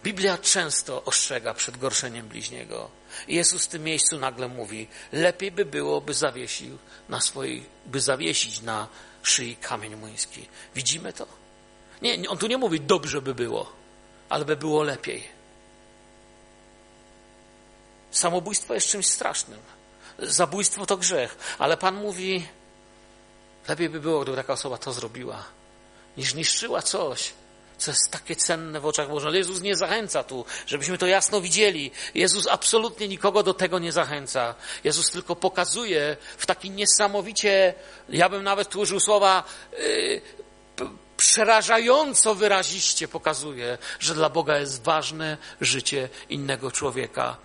Biblia często ostrzega przed gorszeniem bliźniego. Jezus w tym miejscu nagle mówi, lepiej by było, by zawiesił na swojej, by zawiesić na szyi kamień młyński. Widzimy to? Nie, on tu nie mówi dobrze by było, ale by było lepiej. Samobójstwo jest czymś strasznym. Zabójstwo to grzech, ale Pan mówi, lepiej by było, gdyby taka osoba to zrobiła, niż niszczyła coś, co jest takie cenne w oczach Bożych. Jezus nie zachęca tu, żebyśmy to jasno widzieli. Jezus absolutnie nikogo do tego nie zachęca. Jezus tylko pokazuje w taki niesamowicie, ja bym nawet tu użył słowa, yy, przerażająco wyraziście pokazuje, że dla Boga jest ważne życie innego człowieka.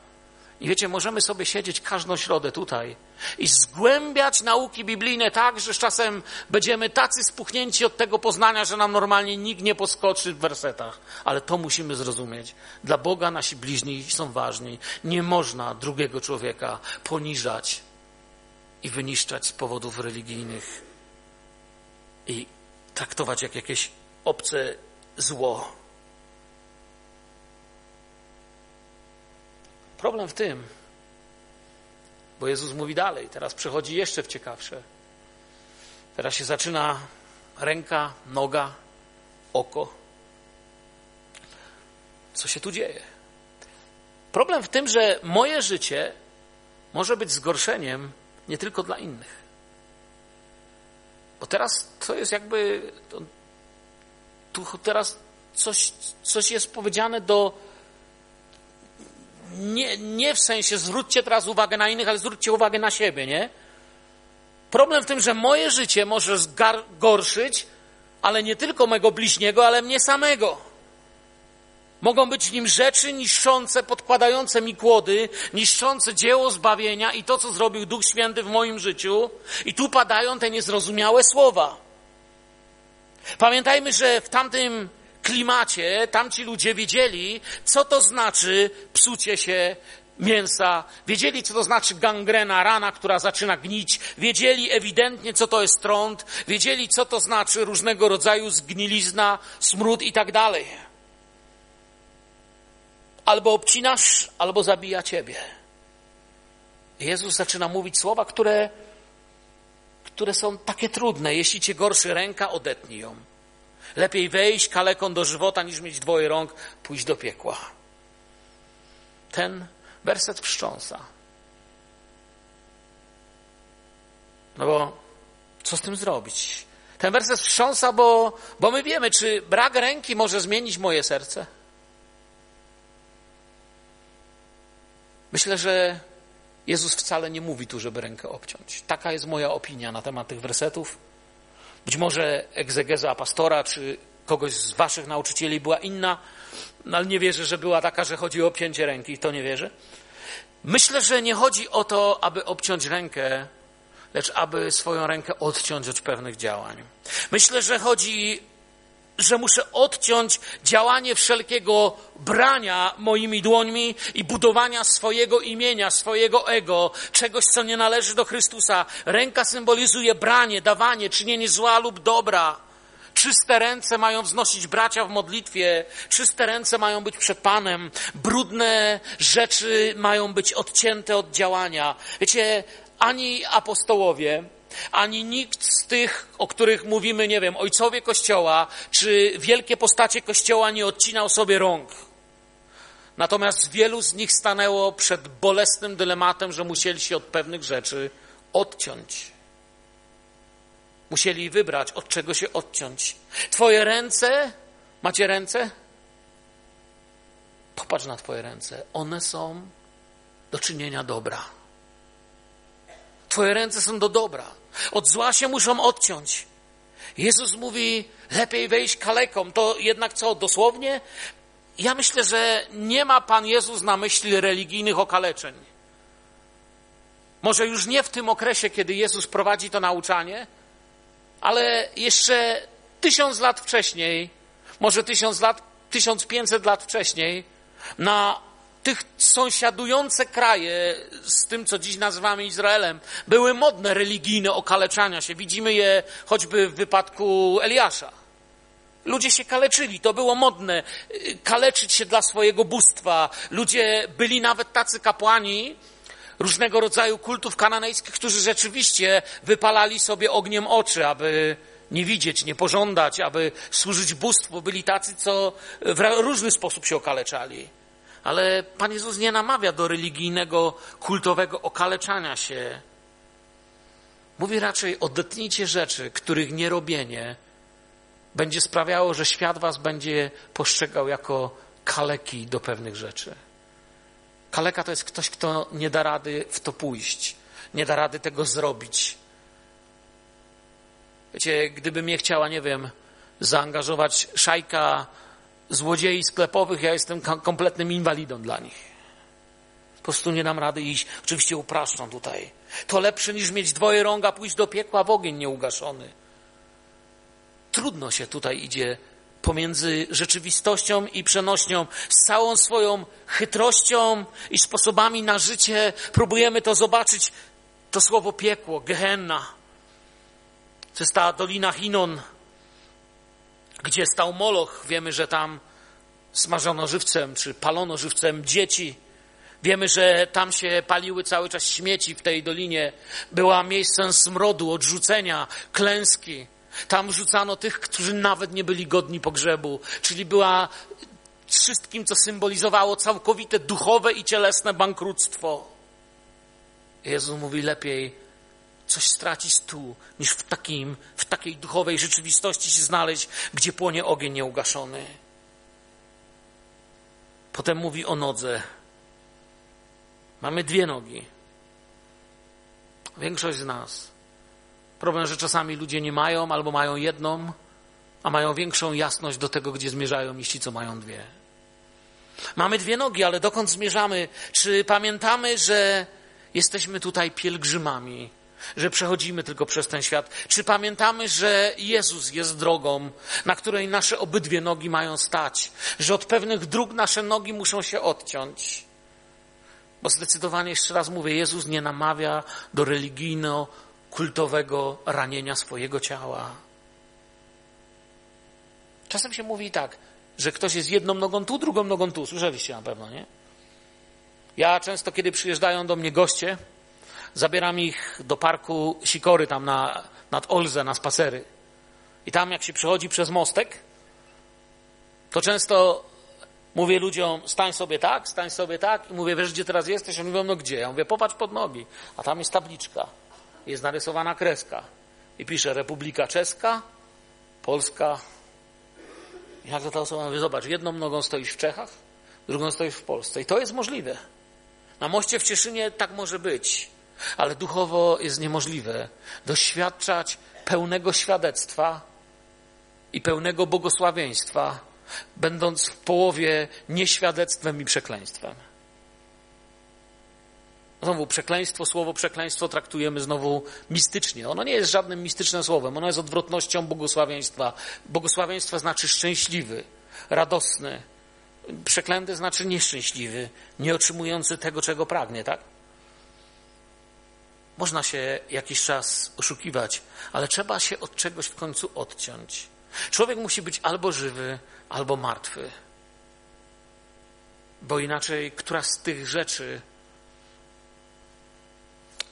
I wiecie, możemy sobie siedzieć każdą środę tutaj i zgłębiać nauki biblijne tak, że z czasem będziemy tacy spuchnięci od tego poznania, że nam normalnie nikt nie poskoczy w wersetach. Ale to musimy zrozumieć. Dla Boga nasi bliźni są ważni. Nie można drugiego człowieka poniżać i wyniszczać z powodów religijnych i traktować jak jakieś obce zło. Problem w tym, bo Jezus mówi dalej, teraz przechodzi jeszcze w ciekawsze. Teraz się zaczyna ręka, noga, oko. Co się tu dzieje? Problem w tym, że moje życie może być zgorszeniem nie tylko dla innych. Bo teraz to jest jakby. To, tu teraz coś, coś jest powiedziane do nie, nie w sensie zwróćcie teraz uwagę na innych, ale zwróćcie uwagę na siebie, nie? Problem w tym, że moje życie może zgorszyć, ale nie tylko mego bliźniego, ale mnie samego. Mogą być w nim rzeczy niszczące, podkładające mi kłody, niszczące dzieło zbawienia i to, co zrobił Duch Święty w moim życiu. I tu padają te niezrozumiałe słowa. Pamiętajmy, że w tamtym klimacie tamci ludzie wiedzieli, co to znaczy psucie się mięsa, wiedzieli, co to znaczy gangrena, rana, która zaczyna gnić, wiedzieli ewidentnie, co to jest trąd, wiedzieli, co to znaczy różnego rodzaju zgnilizna, smród i tak dalej. Albo obcinasz, albo zabija ciebie. Jezus zaczyna mówić słowa, które które są takie trudne. Jeśli cię gorszy ręka, odetnij ją. Lepiej wejść kaleką do żywota, niż mieć dwoje rąk, pójść do piekła. Ten werset wstrząsa. No bo co z tym zrobić? Ten werset wstrząsa, bo, bo my wiemy, czy brak ręki może zmienić moje serce. Myślę, że Jezus wcale nie mówi tu, żeby rękę obciąć. Taka jest moja opinia na temat tych wersetów. Być może egzegeza pastora czy kogoś z waszych nauczycieli była inna, no ale nie wierzę, że była taka, że chodzi o obcięcie ręki. To nie wierzę. Myślę, że nie chodzi o to, aby obciąć rękę, lecz aby swoją rękę odciąć od pewnych działań. Myślę, że chodzi że muszę odciąć działanie wszelkiego brania moimi dłońmi i budowania swojego imienia, swojego ego, czegoś, co nie należy do Chrystusa. Ręka symbolizuje branie, dawanie, czynienie zła lub dobra. Czyste ręce mają wznosić bracia w modlitwie, czyste ręce mają być przed Panem, brudne rzeczy mają być odcięte od działania. Wiecie, ani apostołowie, ani nikt z tych, o których mówimy, nie wiem, ojcowie Kościoła, czy wielkie postacie Kościoła nie odcinał sobie rąk. Natomiast wielu z nich stanęło przed bolesnym dylematem, że musieli się od pewnych rzeczy odciąć. Musieli wybrać, od czego się odciąć. Twoje ręce, macie ręce? Popatrz na Twoje ręce. One są do czynienia dobra. Twoje ręce są do dobra. Od zła się muszą odciąć. Jezus mówi, lepiej wejść kaleką. To jednak co, dosłownie? Ja myślę, że nie ma Pan Jezus na myśli religijnych okaleczeń. Może już nie w tym okresie, kiedy Jezus prowadzi to nauczanie, ale jeszcze tysiąc lat wcześniej, może tysiąc lat, tysiąc pięćset lat wcześniej, na tych sąsiadujące kraje z tym, co dziś nazywamy Izraelem, były modne religijne okaleczania się. Widzimy je choćby w wypadku Eliasza. Ludzie się kaleczyli, to było modne, kaleczyć się dla swojego bóstwa. Ludzie byli nawet tacy kapłani różnego rodzaju kultów kananejskich, którzy rzeczywiście wypalali sobie ogniem oczy, aby nie widzieć, nie pożądać, aby służyć bóstwu. Byli tacy, co w różny sposób się okaleczali. Ale Pan Jezus nie namawia do religijnego, kultowego okaleczania się. Mówi raczej, odetnijcie rzeczy, których nierobienie będzie sprawiało, że świat was będzie postrzegał jako kaleki do pewnych rzeczy. Kaleka to jest ktoś, kto nie da rady w to pójść, nie da rady tego zrobić. Wiecie, gdyby mnie chciała, nie wiem, zaangażować szajka złodziei sklepowych, ja jestem kompletnym inwalidą dla nich. Po prostu nie dam rady iść. Oczywiście upraszczam tutaj. To lepsze niż mieć dwoje rąga, pójść do piekła w ogień nieugaszony. Trudno się tutaj idzie pomiędzy rzeczywistością i przenośnią. Z całą swoją chytrością i sposobami na życie próbujemy to zobaczyć. To słowo piekło, Gehenna. To jest ta dolina Hinon, gdzie stał Moloch. Wiemy, że tam smażono żywcem, czy palono żywcem dzieci. Wiemy, że tam się paliły cały czas śmieci w tej dolinie. Była miejscem smrodu, odrzucenia, klęski. Tam rzucano tych, którzy nawet nie byli godni pogrzebu, czyli była wszystkim, co symbolizowało całkowite duchowe i cielesne bankructwo. Jezus mówi lepiej coś stracić tu, niż w, takim, w takiej duchowej rzeczywistości się znaleźć, gdzie płonie ogień nieugaszony. Potem mówi o nodze. Mamy dwie nogi. Większość z nas. Problem, że czasami ludzie nie mają albo mają jedną, a mają większą jasność do tego, gdzie zmierzają, niż ci, co mają dwie. Mamy dwie nogi, ale dokąd zmierzamy? Czy pamiętamy, że jesteśmy tutaj pielgrzymami? Że przechodzimy tylko przez ten świat? Czy pamiętamy, że Jezus jest drogą, na której nasze obydwie nogi mają stać? Że od pewnych dróg nasze nogi muszą się odciąć? Bo zdecydowanie, jeszcze raz mówię, Jezus nie namawia do religijno-kultowego ranienia swojego ciała. Czasem się mówi tak, że ktoś jest jedną nogą tu, drugą nogą tu. Słyszeliście na pewno, nie? Ja często, kiedy przyjeżdżają do mnie goście, zabieram ich do parku Sikory, tam na, nad Olze, na spacery. I tam, jak się przechodzi przez mostek, to często mówię ludziom, stań sobie tak, stań sobie tak, i mówię, wiesz, gdzie teraz jesteś? Oni mówią, no gdzie? Ja mówię, popatrz pod nogi. A tam jest tabliczka, jest narysowana kreska. I pisze Republika Czeska, Polska. I nagle ta osoba mówi, zobacz, jedną nogą stoisz w Czechach, drugą stoisz w Polsce. I to jest możliwe. Na moście w Cieszynie tak może być, ale duchowo jest niemożliwe doświadczać pełnego świadectwa i pełnego błogosławieństwa, będąc w połowie nieświadectwem i przekleństwem. Znowu przekleństwo, słowo przekleństwo traktujemy znowu mistycznie. Ono nie jest żadnym mistycznym słowem, ono jest odwrotnością błogosławieństwa. Błogosławieństwo znaczy szczęśliwy, radosny. Przeklęty znaczy nieszczęśliwy, nie otrzymujący tego, czego pragnie, tak? Można się jakiś czas oszukiwać, ale trzeba się od czegoś w końcu odciąć. Człowiek musi być albo żywy, albo martwy. Bo inaczej, która z tych rzeczy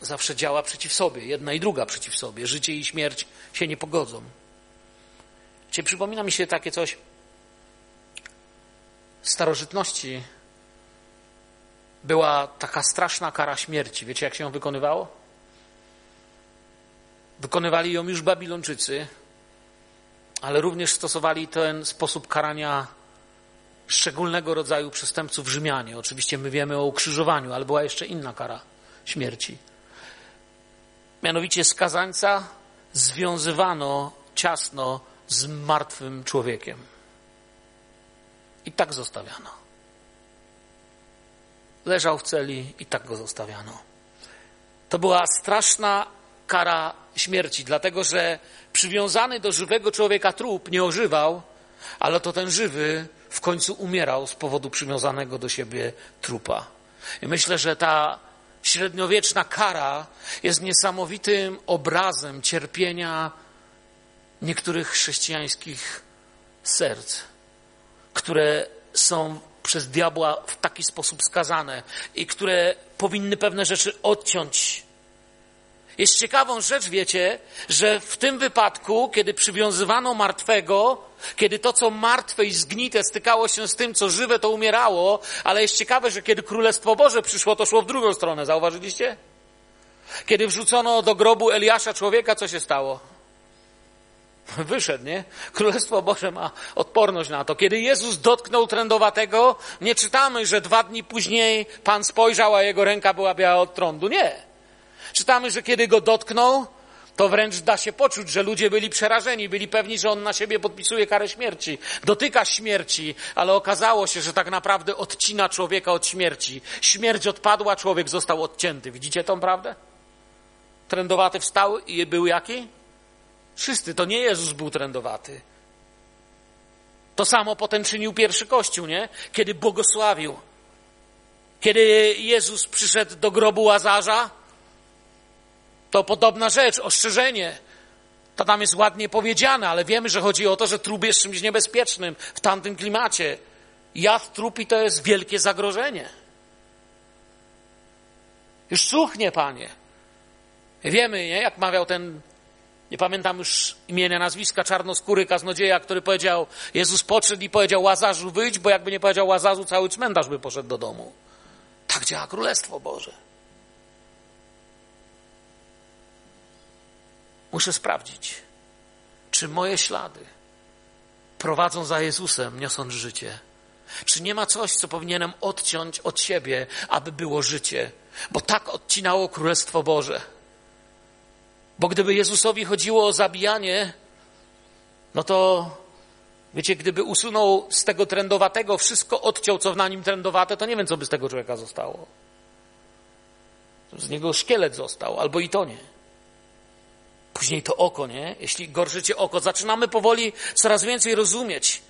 zawsze działa przeciw sobie, jedna i druga przeciw sobie. Życie i śmierć się nie pogodzą. Czyli przypomina mi się takie coś. W starożytności była taka straszna kara śmierci. Wiecie, jak się ją wykonywało? Wykonywali ją już Babilończycy, ale również stosowali ten sposób karania szczególnego rodzaju przestępców Rzymianie. Oczywiście my wiemy o ukrzyżowaniu, ale była jeszcze inna kara śmierci. Mianowicie skazańca związywano ciasno z martwym człowiekiem. I tak zostawiano. Leżał w celi i tak go zostawiano. To była straszna kara śmierci, dlatego że przywiązany do żywego człowieka trup nie ożywał, ale to ten żywy w końcu umierał z powodu przywiązanego do siebie trupa. I myślę, że ta średniowieczna kara jest niesamowitym obrazem cierpienia niektórych chrześcijańskich serc, które są przez diabła w taki sposób skazane i które powinny pewne rzeczy odciąć jest ciekawą rzecz, wiecie, że w tym wypadku, kiedy przywiązywano martwego, kiedy to, co martwe i zgnite stykało się z tym, co żywe, to umierało, ale jest ciekawe, że kiedy Królestwo Boże przyszło, to szło w drugą stronę. Zauważyliście? Kiedy wrzucono do grobu Eliasza człowieka, co się stało? Wyszedł, nie? Królestwo Boże ma odporność na to. Kiedy Jezus dotknął trędowatego, nie czytamy, że dwa dni później Pan spojrzał, a jego ręka była biała od trądu. Nie. Czytamy, że kiedy go dotknął, to wręcz da się poczuć, że ludzie byli przerażeni, byli pewni, że on na siebie podpisuje karę śmierci, dotyka śmierci, ale okazało się, że tak naprawdę odcina człowieka od śmierci. Śmierć odpadła, człowiek został odcięty. Widzicie tą prawdę? Trędowaty wstał i był jaki? Wszyscy, to nie Jezus był trędowaty. To samo potem czynił pierwszy Kościół, nie? Kiedy błogosławił. Kiedy Jezus przyszedł do grobu Łazarza, to podobna rzecz, ostrzeżenie. To tam jest ładnie powiedziane, ale wiemy, że chodzi o to, że trup jest czymś niebezpiecznym w tamtym klimacie. Jad trupi to jest wielkie zagrożenie. Już suchnie, panie. Wiemy, nie? jak mawiał ten, nie pamiętam już imienia, nazwiska, czarnoskóry kaznodzieja, który powiedział, Jezus podszedł i powiedział Łazarzu wyjdź, bo jakby nie powiedział Łazarzu, cały cmentarz by poszedł do domu. Tak działa Królestwo Boże. Muszę sprawdzić, czy moje ślady prowadzą za Jezusem, niosąc życie. Czy nie ma coś, co powinienem odciąć od siebie, aby było życie? Bo tak odcinało Królestwo Boże. Bo gdyby Jezusowi chodziło o zabijanie, no to wiecie, gdyby usunął z tego trendowatego wszystko, odciął, co na nim trendowate, to nie wiem, co by z tego człowieka zostało. Z niego szkielet został, albo i to nie. Później to oko, nie? Jeśli gorszycie oko, zaczynamy powoli coraz więcej rozumieć.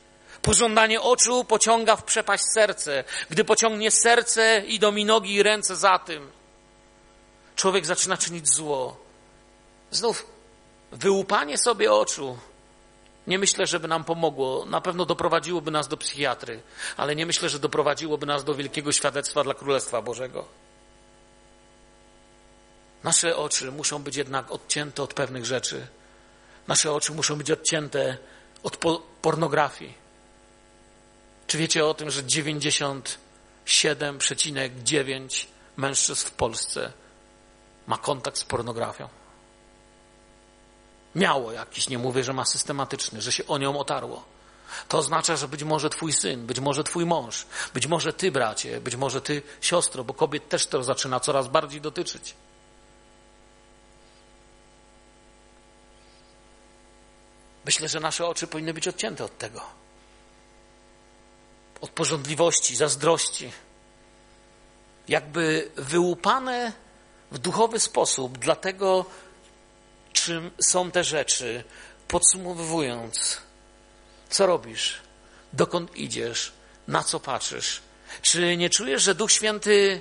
Pożądanie oczu pociąga w przepaść serce. Gdy pociągnie serce, idą mi nogi i ręce za tym. Człowiek zaczyna czynić zło. Znów, wyłupanie sobie oczu nie myślę, żeby nam pomogło. Na pewno doprowadziłoby nas do psychiatry, ale nie myślę, że doprowadziłoby nas do wielkiego świadectwa dla Królestwa Bożego. Nasze oczy muszą być jednak odcięte od pewnych rzeczy. Nasze oczy muszą być odcięte od po pornografii. Czy wiecie o tym, że 97,9 mężczyzn w Polsce ma kontakt z pornografią? Miało jakiś, nie mówię, że ma systematyczny, że się o nią otarło. To oznacza, że być może twój syn, być może twój mąż, być może ty, bracie, być może ty, siostro, bo kobiet też to zaczyna coraz bardziej dotyczyć. Myślę, że nasze oczy powinny być odcięte od tego. Od porządliwości, zazdrości. Jakby wyłupane w duchowy sposób, dlatego czym są te rzeczy. Podsumowując, co robisz? Dokąd idziesz? Na co patrzysz? Czy nie czujesz, że Duch Święty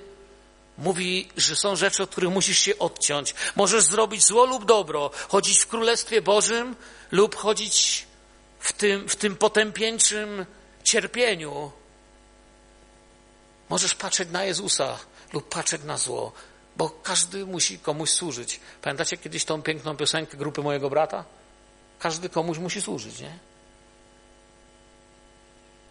mówi, że są rzeczy, od których musisz się odciąć? Możesz zrobić zło lub dobro, chodzić w Królestwie Bożym lub chodzić w tym, w tym potępieńczym cierpieniu. Możesz patrzeć na Jezusa lub patrzeć na zło, bo każdy musi komuś służyć. Pamiętacie kiedyś tą piękną piosenkę grupy mojego brata? Każdy komuś musi służyć, nie?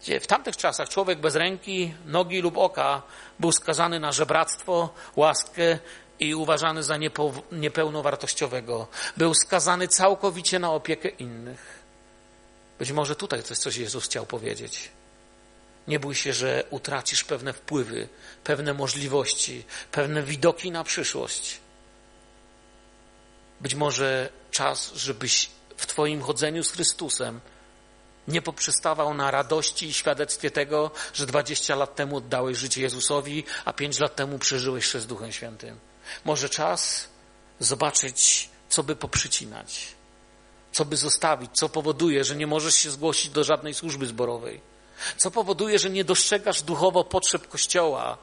Gdzie w tamtych czasach człowiek bez ręki, nogi lub oka był skazany na żebractwo, łaskę i uważany za niepełnowartościowego. Był skazany całkowicie na opiekę innych. Być może tutaj coś, coś Jezus chciał powiedzieć. Nie bój się, że utracisz pewne wpływy, pewne możliwości, pewne widoki na przyszłość. Być może czas, żebyś w Twoim chodzeniu z Chrystusem nie poprzestawał na radości i świadectwie tego, że 20 lat temu oddałeś życie Jezusowi, a 5 lat temu przeżyłeś się z Duchem Świętym. Może czas zobaczyć, co by poprzycinać, co by zostawić, co powoduje, że nie możesz się zgłosić do żadnej służby zborowej co powoduje, że nie dostrzegasz duchowo potrzeb Kościoła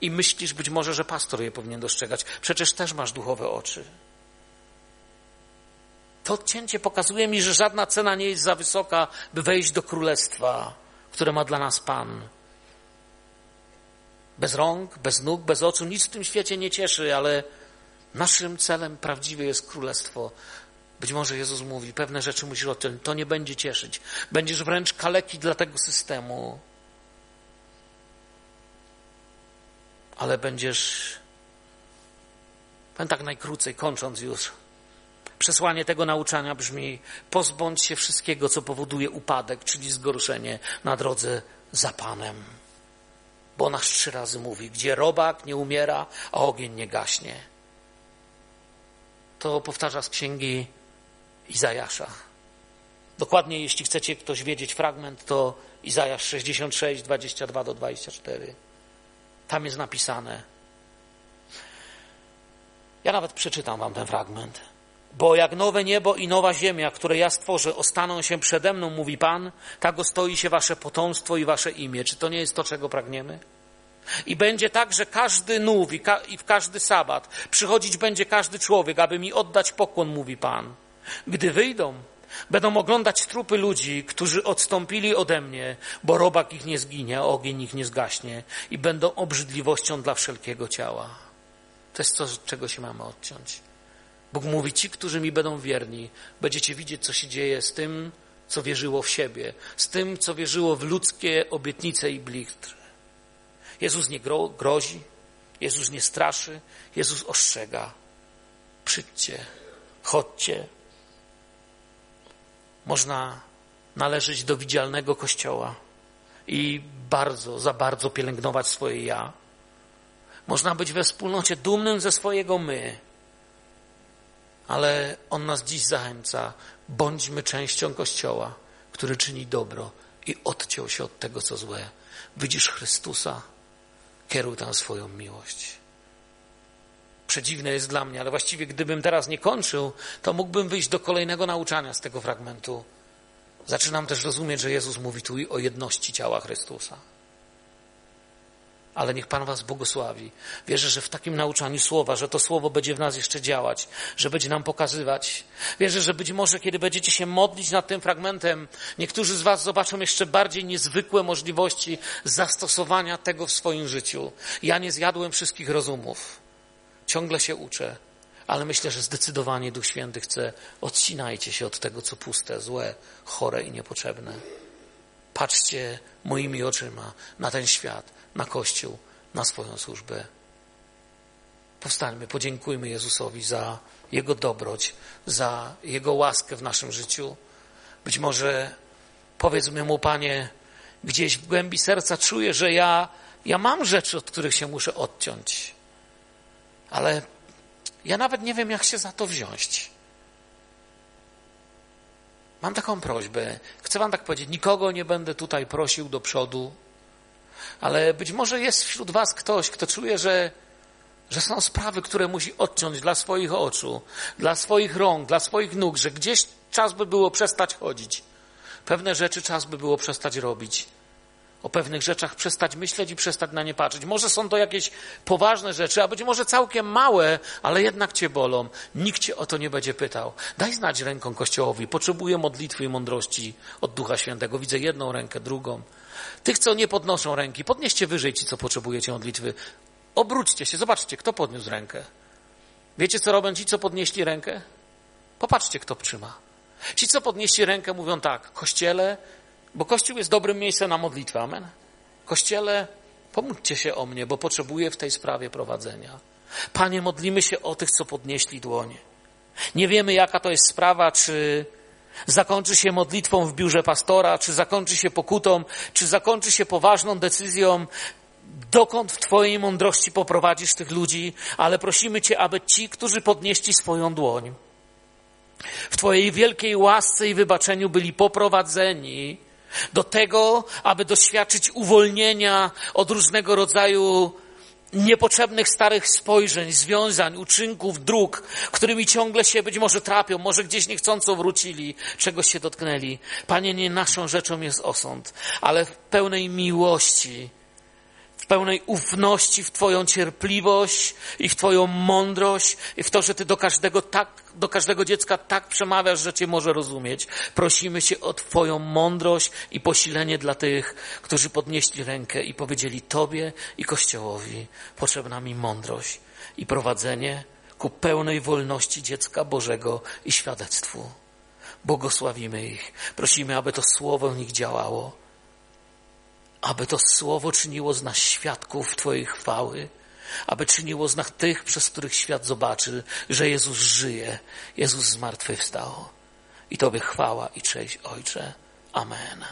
i myślisz być może, że pastor je powinien dostrzegać. Przecież też masz duchowe oczy. To odcięcie pokazuje mi, że żadna cena nie jest za wysoka, by wejść do królestwa, które ma dla nas Pan. Bez rąk, bez nóg, bez oczu, nic w tym świecie nie cieszy, ale naszym celem prawdziwie jest królestwo. Być może Jezus mówi, pewne rzeczy musisz odciąć, to nie będzie cieszyć. Będziesz wręcz kaleki dla tego systemu. Ale będziesz, powiem tak najkrócej, kończąc już, przesłanie tego nauczania brzmi, pozbądź się wszystkiego, co powoduje upadek, czyli zgorszenie na drodze za Panem. Bo nasz trzy razy mówi, gdzie robak nie umiera, a ogień nie gaśnie. To powtarza z księgi Izajasza. Dokładnie, jeśli chcecie ktoś wiedzieć fragment, to Izajasz 66, 22 do 24. Tam jest napisane. Ja nawet przeczytam wam ten fragment. Bo jak nowe niebo i nowa ziemia, które ja stworzę, ostaną się przede mną, mówi Pan, tak ostoi się wasze potomstwo i wasze imię. Czy to nie jest to, czego pragniemy? I będzie tak, że każdy nów i, ka i w każdy sabat przychodzić będzie każdy człowiek, aby mi oddać pokłon, mówi Pan. Gdy wyjdą, będą oglądać trupy ludzi, którzy odstąpili ode mnie, bo robak ich nie zginie, ogień ich nie zgaśnie i będą obrzydliwością dla wszelkiego ciała. To jest to, czego się mamy odciąć. Bóg mówi, ci, którzy mi będą wierni, będziecie widzieć, co się dzieje z tym, co wierzyło w siebie, z tym, co wierzyło w ludzkie obietnice i blichtry. Jezus nie gro grozi, Jezus nie straszy, Jezus ostrzega. Przyjdźcie, chodźcie, można należeć do widzialnego kościoła i bardzo, za bardzo pielęgnować swoje ja. Można być we wspólnocie dumnym ze swojego my, ale On nas dziś zachęca. Bądźmy częścią Kościoła, który czyni dobro i odciął się od tego, co złe. Widzisz Chrystusa, kieruj tam swoją miłość przedziwne jest dla mnie, ale właściwie gdybym teraz nie kończył, to mógłbym wyjść do kolejnego nauczania z tego fragmentu. Zaczynam też rozumieć, że Jezus mówi tu o jedności ciała Chrystusa. Ale niech Pan Was błogosławi. Wierzę, że w takim nauczaniu słowa, że to słowo będzie w nas jeszcze działać, że będzie nam pokazywać. Wierzę, że być może, kiedy będziecie się modlić nad tym fragmentem, niektórzy z Was zobaczą jeszcze bardziej niezwykłe możliwości zastosowania tego w swoim życiu. Ja nie zjadłem wszystkich rozumów ciągle się uczę. ale myślę, że zdecydowanie Duch Święty chce, odcinajcie się od tego, co puste, złe, chore i niepotrzebne. Patrzcie moimi oczyma na ten świat, na Kościół, na swoją służbę. Powstańmy, podziękujmy Jezusowi za Jego dobroć, za Jego łaskę w naszym życiu. Być może powiedzmy Mu, Panie, gdzieś w głębi serca czuję, że ja, ja mam rzeczy, od których się muszę odciąć, ale ja nawet nie wiem, jak się za to wziąć. Mam taką prośbę. Chcę Wam tak powiedzieć: nikogo nie będę tutaj prosił do przodu, ale być może jest wśród Was ktoś, kto czuje, że, że są sprawy, które musi odciąć dla swoich oczu, dla swoich rąk, dla swoich nóg, że gdzieś czas by było przestać chodzić. Pewne rzeczy czas by było przestać robić o pewnych rzeczach przestać myśleć i przestać na nie patrzeć. Może są to jakieś poważne rzeczy, a być może całkiem małe, ale jednak cię bolą. Nikt cię o to nie będzie pytał. Daj znać ręką Kościołowi. Potrzebuję modlitwy i mądrości od Ducha Świętego. Widzę jedną rękę, drugą. Tych, co nie podnoszą ręki, podnieście wyżej ci, co potrzebujecie modlitwy. Obróćcie się, zobaczcie, kto podniósł rękę. Wiecie, co robią ci, co podnieśli rękę? Popatrzcie, kto trzyma. Ci, co podnieśli rękę, mówią tak, kościele, bo Kościół jest dobrym miejscem na modlitwę. Amen. Kościele, pomódźcie się o mnie, bo potrzebuję w tej sprawie prowadzenia. Panie, modlimy się o tych, co podnieśli dłonie. Nie wiemy, jaka to jest sprawa, czy zakończy się modlitwą w biurze pastora, czy zakończy się pokutą, czy zakończy się poważną decyzją, dokąd w Twojej mądrości poprowadzisz tych ludzi, ale prosimy Cię, aby ci, którzy podnieśli swoją dłoń, w Twojej wielkiej łasce i wybaczeniu byli poprowadzeni do tego, aby doświadczyć uwolnienia od różnego rodzaju niepotrzebnych starych spojrzeń, związań, uczynków, dróg, którymi ciągle się być może trapią, może gdzieś niechcąco wrócili, czegoś się dotknęli. Panie, nie naszą rzeczą jest osąd, ale w pełnej miłości pełnej ufności w Twoją cierpliwość i w Twoją mądrość i w to, że Ty do każdego tak, do każdego dziecka tak przemawiasz, że Cię może rozumieć. Prosimy Cię o Twoją mądrość i posilenie dla tych, którzy podnieśli rękę i powiedzieli Tobie i Kościołowi potrzebna mi mądrość i prowadzenie ku pełnej wolności dziecka Bożego i świadectwu. Błogosławimy ich. Prosimy, aby to słowo w nich działało aby to słowo czyniło z nas świadków Twojej chwały, aby czyniło z nas tych, przez których świat zobaczy, że Jezus żyje, Jezus zmartwychwstał. I Tobie chwała i cześć, Ojcze. Amen.